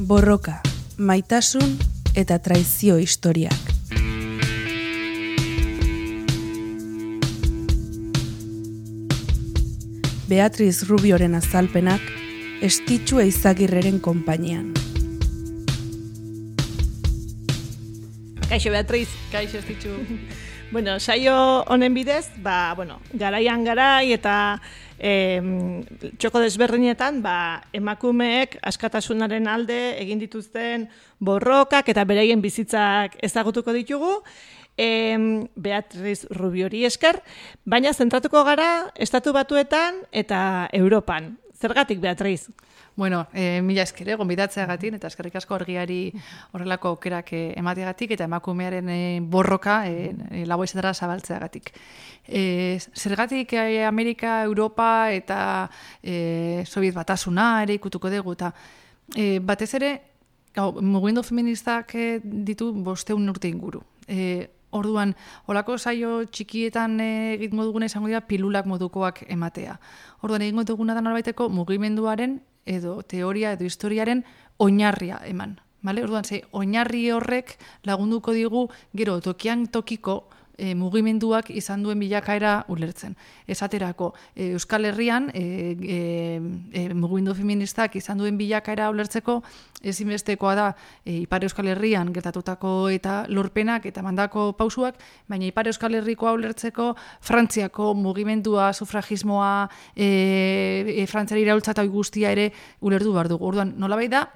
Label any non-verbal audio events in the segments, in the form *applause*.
borroka, maitasun eta traizio historiak. Beatriz Rubioren azalpenak estitxu eizagirreren konpainian. Kaixo Beatriz. Kaixo estitxu. *laughs* bueno, saio honen bidez, ba, bueno, garaian garai eta txoko desberdinetan ba, emakumeek askatasunaren alde egin dituzten borrokak eta bereien bizitzak ezagutuko ditugu. E, Beatriz Rubiori esker, baina zentratuko gara estatu batuetan eta Europan. Zergatik, Beatriz? Bueno, e, mila esker, egon gatin, eta eskerrik asko argiari horrelako aukerak e, emateagatik, eta emakumearen e, borroka e, e, laboizetara zabaltzeagatik. E, zergatik e, Amerika, Europa eta e, Soviet batasuna ere ikutuko dugu, eta e, batez ere, gau, mugimendu feministak ditu bosteun urte inguru. E, Orduan, olako saio txikietan egingo duguna izango dira pilulak modukoak ematea. Orduan, egingo duguna da norbaiteko mugimenduaren edo teoria edo historiaren oinarria eman. Vale? Orduan, ze, oinarri horrek lagunduko digu gero tokian tokiko e, mugimenduak izan duen bilakaera ulertzen. Esaterako, e, Euskal Herrian e, e, e, mugimendu feministak izan duen bilakaera ulertzeko ezinbestekoa da e, Ipar Euskal Herrian gertatutako eta lorpenak eta mandako pausuak, baina Ipar Euskal Herrikoa ulertzeko Frantziako mugimendua, sufragismoa, e, e, Frantziari iraultza eta guztia ere ulertu behar dugu. Orduan, nola da,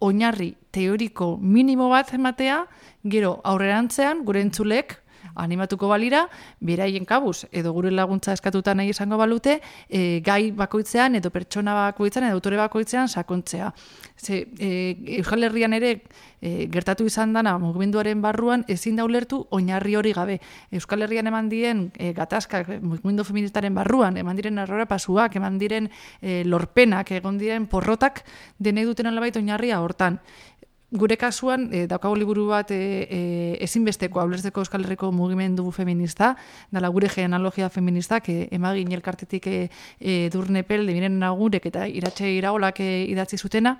oinarri teoriko minimo bat ematea, gero aurrerantzean, gure entzulek, animatuko balira, beraien kabuz, edo gure laguntza eskatuta nahi izango balute, e, gai bakoitzean, edo pertsona bakoitzean, edo autore bakoitzean sakontzea. Ze, e, Euskal Herrian ere e, gertatu izan dana mugimenduaren barruan ezin da ulertu oinarri hori gabe. Euskal Herrian eman dien e, gatazkak mugimendu feministaren barruan, eman diren errora pasuak, eman diren e, lorpenak, egon diren porrotak, dene duten alabait oinarria hortan gure kasuan e, daukago liburu bat e, e, ezinbesteko aulerzeko Euskal Herriko mugimendu feminista, dala gure genealogia feminista, que emagin elkartetik e, e, durnepel, demiren nagurek eta iratxe iragolak e, idatzi zutena,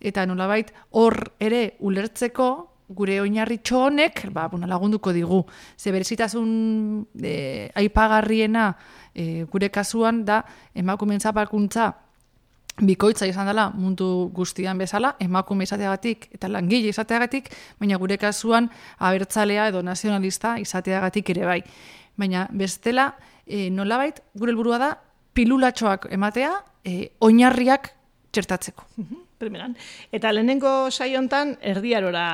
eta nolabait hor ere ulertzeko gure oinarri txonek, ba, bueno, lagunduko digu. Ze berezitasun e, aipagarriena e, gure kasuan da emakumen zapalkuntza bikoitza izan dela mundu guztian bezala, emakume izateagatik eta langile izateagatik, baina gure kasuan abertzalea edo nazionalista izateagatik ere bai. Baina bestela, e, nolabait, gure helburua da, pilulatxoak ematea, e, oinarriak txertatzeko. Primeran. Eta lehenengo saiontan erdiarora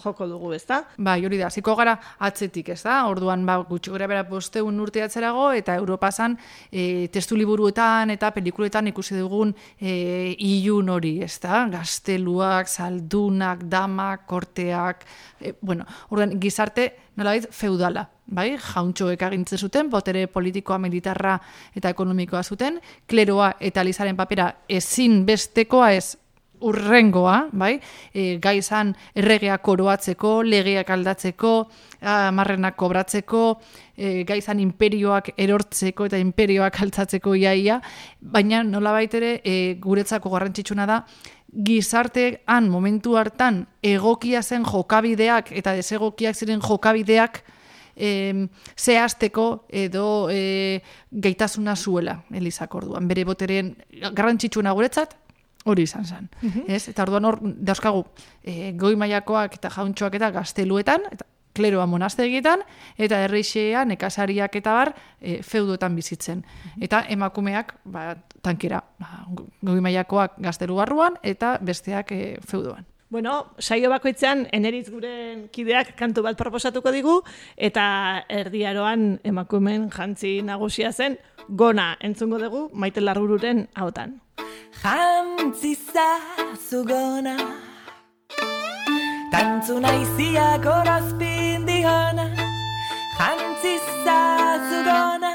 joko dugu, ez da? Ba, hori da, ziko gara atzetik, ez da? Orduan, ba, gutxi gara bera posteun urte atzerago, eta Europazan e, testu liburuetan eta pelikuletan ikusi dugun e, ilun hori, ez da? Gazteluak, saldunak, damak, korteak, e, bueno, orduan, gizarte, nola feudala, bai, jauntxoek agintzen zuten, botere politikoa, militarra eta ekonomikoa zuten, kleroa eta lizaren papera ezin bestekoa ez urrengoa, bai? E, gai izan erregea koroatzeko, legeak aldatzeko, amarrenak kobratzeko, e, gai izan imperioak erortzeko eta imperioak altzatzeko iaia, baina nola baitere e, guretzako garrantzitsuna da, gizartean momentu hartan egokia zen jokabideak eta desegokiak ziren jokabideak e, zehazteko edo e, gaitasuna zuela Elizak orduan. Bere boteren garrantzitsuna guretzat, hori izan zen. Mhm. Ez? Eta orduan hor, dauzkagu, e, goi mailakoak eta jauntxoak eta gazteluetan, eta kleroa monastegietan, eta erreixea, nekazariak eta bar, e, feudoetan bizitzen. Mhm. Eta emakumeak, ba, tankera, ba, goi mailakoak gaztelu barruan, eta besteak e, feudoan. Bueno, saio bakoitzean eneriz gure kideak kantu bat proposatuko digu eta erdiaroan emakumen jantzi nagusia zen gona entzungo dugu maite larrururen hautan. Jantzi zazugona Tantzu naiziak horazpin dihona Jantzi zazugona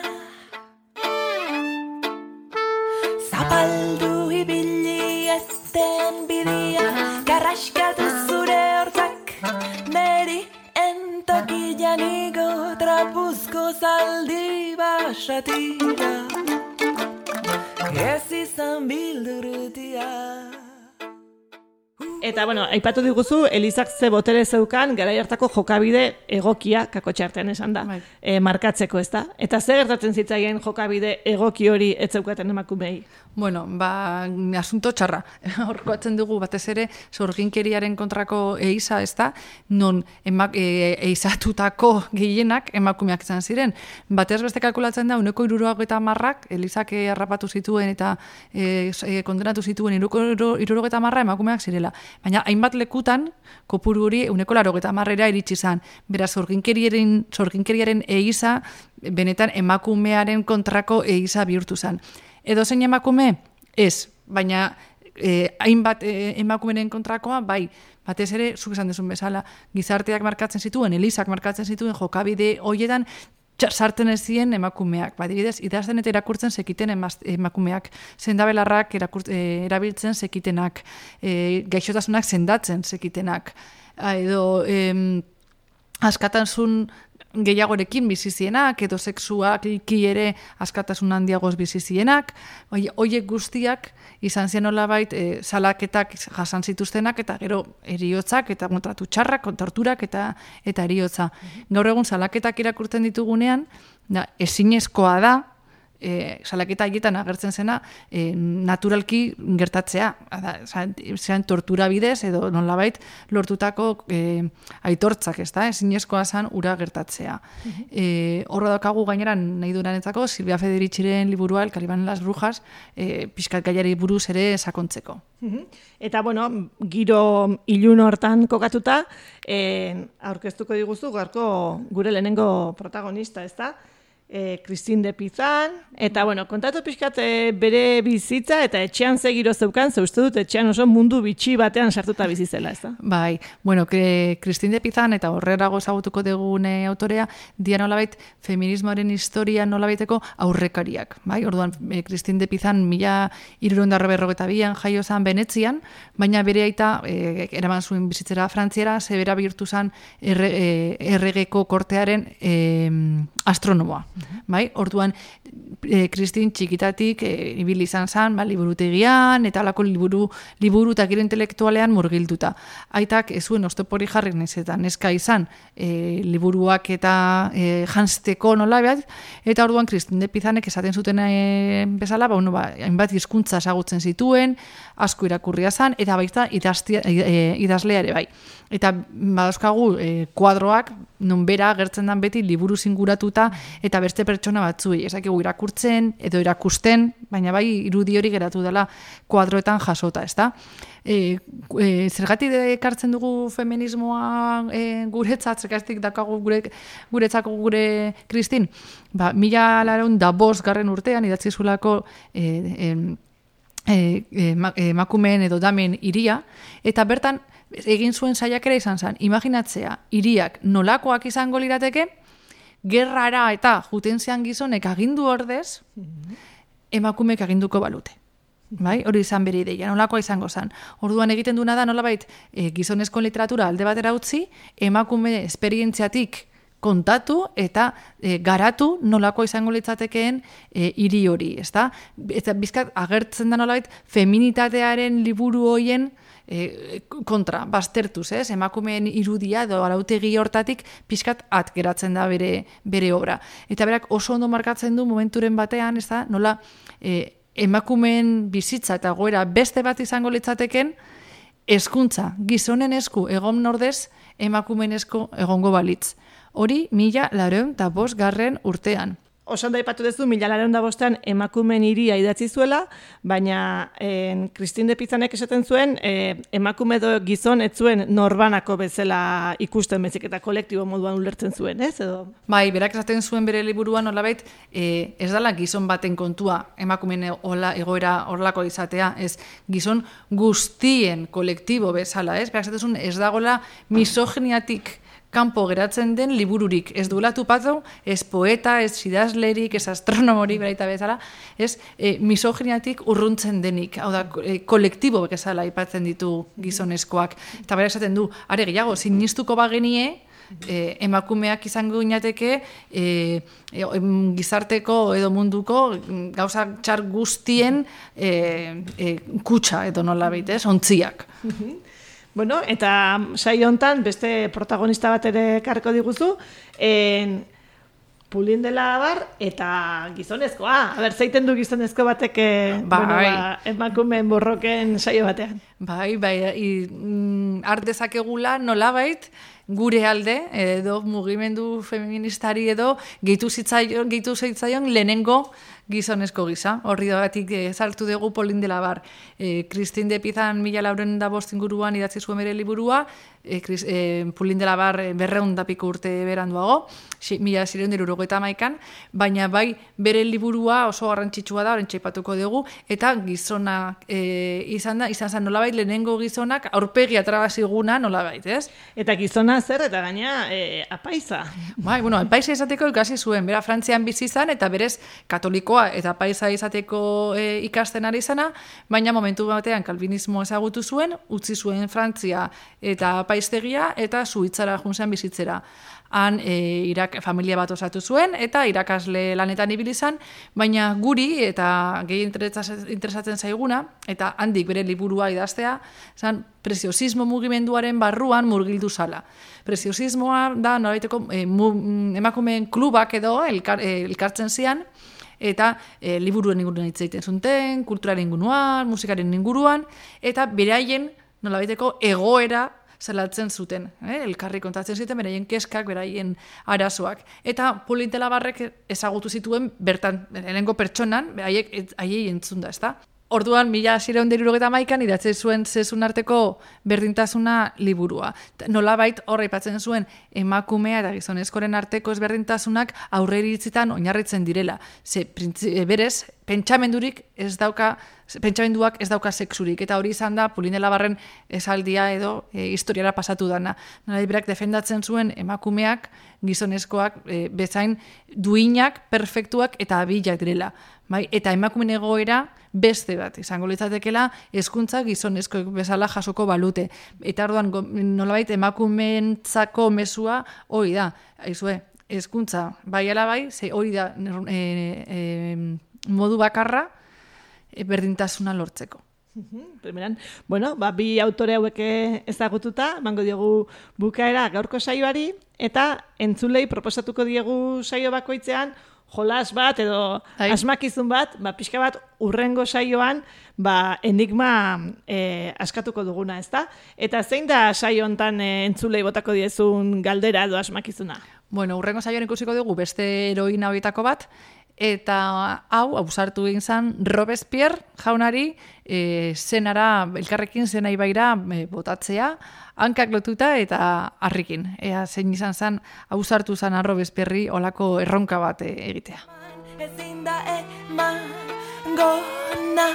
Zapaldu ibili ezten bidia Garraskatu zure hortzak Neri entokian igo Trapuzko zaldi basatira Ez izan bildurutia Eta, bueno, aipatu diguzu, Elizak ze botere zeukan, gara hartako jokabide egokia, kako txartean esan da, Bai. e, markatzeko, ez da? Eta zer gertatzen zitzaien jokabide egoki hori ez zeukaten emakumei? Bueno, ba, asunto txarra. *laughs* Horkoatzen dugu batez ere sorginkeriaren kontrako eiza, ez da, non emak, e, eizatutako gehienak emakumeak izan ziren. Batez beste kalkulatzen da, uneko iruroak eta marrak, Elizak eh, harrapatu zituen eta e, kondenatu zituen iruroak eta marra emakumeak zirela. Baina hainbat lekutan, kopuru hori uneko laro eta iritsi zan. Beraz, sorginkeriaren, sorginkeriaren eiza, benetan emakumearen kontrako eiza bihurtu zan. Edo zein emakume? Ez, baina eh, hainbat eh, emakumeren kontrakoa, bai, batez ere, zuk esan dezun bezala, gizarteak markatzen zituen, elizak markatzen zituen, jokabide hoietan, sartzen ez ziren emakumeak. Ba, adibidez, idazten eta irakurtzen sekiten emaz- emakumeak, zendabelarrak erakurt, eh, erabiltzen sekitenak, eh, gaixotasunak sendatzen sekitenak, Ah, edo em, askatasun gehiagorekin bizi zienak, edo sexuak ere askatasun handiagoz bizi zienak, hoi- hoiek guztiak izan zien nolabait e, salaketak jasan zituztenak eta gero eriotzak eta kontratu txarrak, torturak eta eta eriotza. Gaur egun salaketak irakurtzen ditugunean, da, ezinezkoa da, e, salaketa haietan agertzen zena e, naturalki gertatzea. Zean tortura bidez edo nolabait lortutako e, aitortzak, ez da, ezinezkoa zan ura gertatzea. e, horra daukagu gainera nahi duranentzako Silvia Federitxiren liburua El Caliban en las Brujas e, pixkat gaiari buruz ere sakontzeko. Mhm. Eta, bueno, giro ilun hortan kokatuta, eh, aurkeztuko diguzu gaurko gure lehenengo protagonista, ez da? E, Christine de Pizan, eta, bueno, kontatu pixkat e, bere bizitza, eta etxean ze giro zeukan, ze uste dut etxean oso mundu bitxi batean sartuta bizi zela, ez da? Bai, bueno, que Christine de Pizan eta horrerago ezagutuko degune autorea, dia nolabait feminismoaren historia nolabaiteko aurrekariak. Bai? Orduan, eh, Christine de Pizan mila irurondarro berrogeta bian jaio zan Venetzian, baina bere aita eh, eraman zuen bizitzera frantziera, zebera bihurtu zan erre, eh, erregeko kortearen eh, astronomoa. Bai? Orduan, eh, Christine txikitatik eh, ibili izan zan, ba, liburutegian, eta alako liburu, liburu eta giro intelektualean murgilduta. Aitak ez zuen oztopori jarri naiz eta neska izan e, liburuak eta e, janzteko nola behar, eta orduan Kristin de Pizanek esaten zuten e, bezala, ba, bueno, ba, hainbat hizkuntza ezagutzen zituen, asko irakurria zan, eta baita idaztia, e, idazlea ere bai. Eta badauzkagu e, kuadroak non bera agertzen dan beti liburu zinguratuta eta beste pertsona batzuei. Esakigu irakurtzen edo irakusten, baina bai irudi hori geratu dela kuadroetan jasota, ezta? E, e, zergatik ekartzen dugu feminismoa e, guretzat, zergatik dakagu gure, guretzako gure Kristin? Ba, mila lareun da bost garren urtean idatzi zulako e, e, ema- emakumeen edo damen iria, eta bertan egin zuen saiakera izan zen, imaginatzea, iriak nolakoak izango lirateke, gerrara eta juten zean gizonek agindu ordez, emakumeek aginduko balute. Bai, hori izan bere ideia, nolakoa izango zen. Orduan egiten duna da nolabait e, gizonezko literatura alde batera utzi, emakume esperientziatik kontatu eta e, garatu nolakoa izango litzatekeen e, hiri hori, ezta? Eta bizkat agertzen da nolabait feminitatearen liburu hoien e, kontra, baztertuz, ez? Emakumeen irudia edo arautegi hortatik pixkat at geratzen da bere, bere obra. Eta berak oso ondo markatzen du momenturen batean, ez da, nola e, emakumeen bizitza eta goera beste bat izango litzateken, hezkuntza gizonen esku egon nordez, emakumeen esku egongo balitz. Hori, mila lareun eta bost garren urtean. Oso ondo aipatu duzu, mila lareun da bostean emakumeen iria idatzi zuela, baina en, Christine de Pizanek esaten zuen, e, emakume edo gizon ez zuen norbanako bezala ikusten bezik eta kolektibo moduan ulertzen zuen, ez? Edo, Bai, berak esaten zuen bere liburuan nolabait, e, ez dala gizon baten kontua emakumeen hola egoera horlako izatea, ez gizon guztien kolektibo bezala, ez? Berak esaten zuen ez dagola misogeniatik kanpo geratzen den libururik. Ez duela tupatu, ez poeta, ez idazlerik, ez astronomorik beraita bezala, ez e, misogeniatik urruntzen denik. Hau da, e, kolektibo bezala aipatzen ditu gizonezkoak. Eta bera esaten du, are gehiago, sinistuko bagenie, e, emakumeak izango ginateke e, e, gizarteko edo munduko gauza txar guztien e, e, kutsa edo nola ez, ontziak. Bueno, eta saio hontan beste protagonista bat ere karko diguzu, en, pulin dela bar, eta gizonezkoa. A ber, zeiten du gizonezko batek Bai. bueno, ba, emakumeen borroken saio batean. Bai, bai, i, mm, art dezakegula nolabait gure alde edo mugimendu feministari edo gehitu zitzaion, gehitu zitzaion lehenengo gizonezko gisa. Horri batik e, saltu dugu polin dela bar. E, Kristin de Pizan mila lauren da bost inguruan idatzi zuen bere liburua, e, Kris, e, pulin dela bar berreun da piko urte beranduago, si, mila ziren dirurogeita maikan, baina bai bere liburua oso garrantzitsua da, orain txaipatuko dugu, eta gizona e, izan da, izan zen nolabait lehenengo gizonak aurpegi atrabaziguna nolabait, ez? Eta gizona zer, eta gaina e, apaiza. Bai, bueno, paisa izateko ikasi zuen, bera Frantzian bizi izan eta berez katolikoa eta paisa izateko e, ikasten ari zana, baina momentu batean kalvinismo ezagutu zuen, utzi zuen Frantzia eta paistegia eta suitzara junzen bizitzera. Han e, irak, familia bat osatu zuen eta irakasle lanetan ibili izan, baina guri eta gehi interesatzen zaiguna eta handik bere liburua idaztea, zan preziosismo mugimenduaren barruan murgildu zala. Preziosismoa da noraiteko e, mu, emakumeen klubak edo elkar, e, elkartzen zian, eta e, liburuen inguruan hitz egiten zuten, kulturaren inguruan, musikaren inguruan, eta beraien nolabaiteko egoera zelatzen zuten. Eh? Elkarri kontatzen zuten, beraien keskak, beraien arazoak. Eta politela barrek ezagutu zituen bertan, lehenengo pertsonan, haiek haiei entzun da, ezta? Orduan, mila zireun derurogeta maikan, idatze zuen zezun arteko berdintasuna liburua. Nolabait horra ipatzen zuen emakumea eta gizonezkoren arteko ezberdintasunak aurreritzitan oinarritzen direla. Ze, printzi, berez, pentsamendurik ez dauka, pentsamenduak ez dauka sexurik. Eta hori izan da, pulinela barren esaldia edo e, historiara pasatu dana. Nolabait berak defendatzen zuen emakumeak, gizonezkoak, e, bezain duinak, perfektuak eta abilak direla. Bai? Eta emakumen egoera beste bat, izango litzatekela hezkuntza gizonezko bezala jasoko balute. Eta orduan nolabait emakumentzako mesua hori da. Aizue, hezkuntza bai ala bai, ze hori da e, e, modu bakarra e, berdintasuna lortzeko. Primeran, bueno, ba, bi autore hauek ezagututa, emango diogu bukaera gaurko saioari, eta entzulei proposatuko diegu saio bakoitzean, jolas bat edo Bai. asmakizun bat, ba, pixka bat urrengo saioan ba, enigma e, askatuko duguna, ezta? Eta zein da saio hontan e, entzulei botako diezun galdera edo asmakizuna? Bueno, urrengo saioan ikusiko dugu beste heroina horietako bat, eta hau, ausartu egin zen Robespierre jaunari e, zenara, elkarrekin zena ibaira e, botatzea, hankak lotuta eta harrikin. Ea zein izan zen, ausartu zen Robespierre olako erronka bat e, egitea. Ezin da eman gona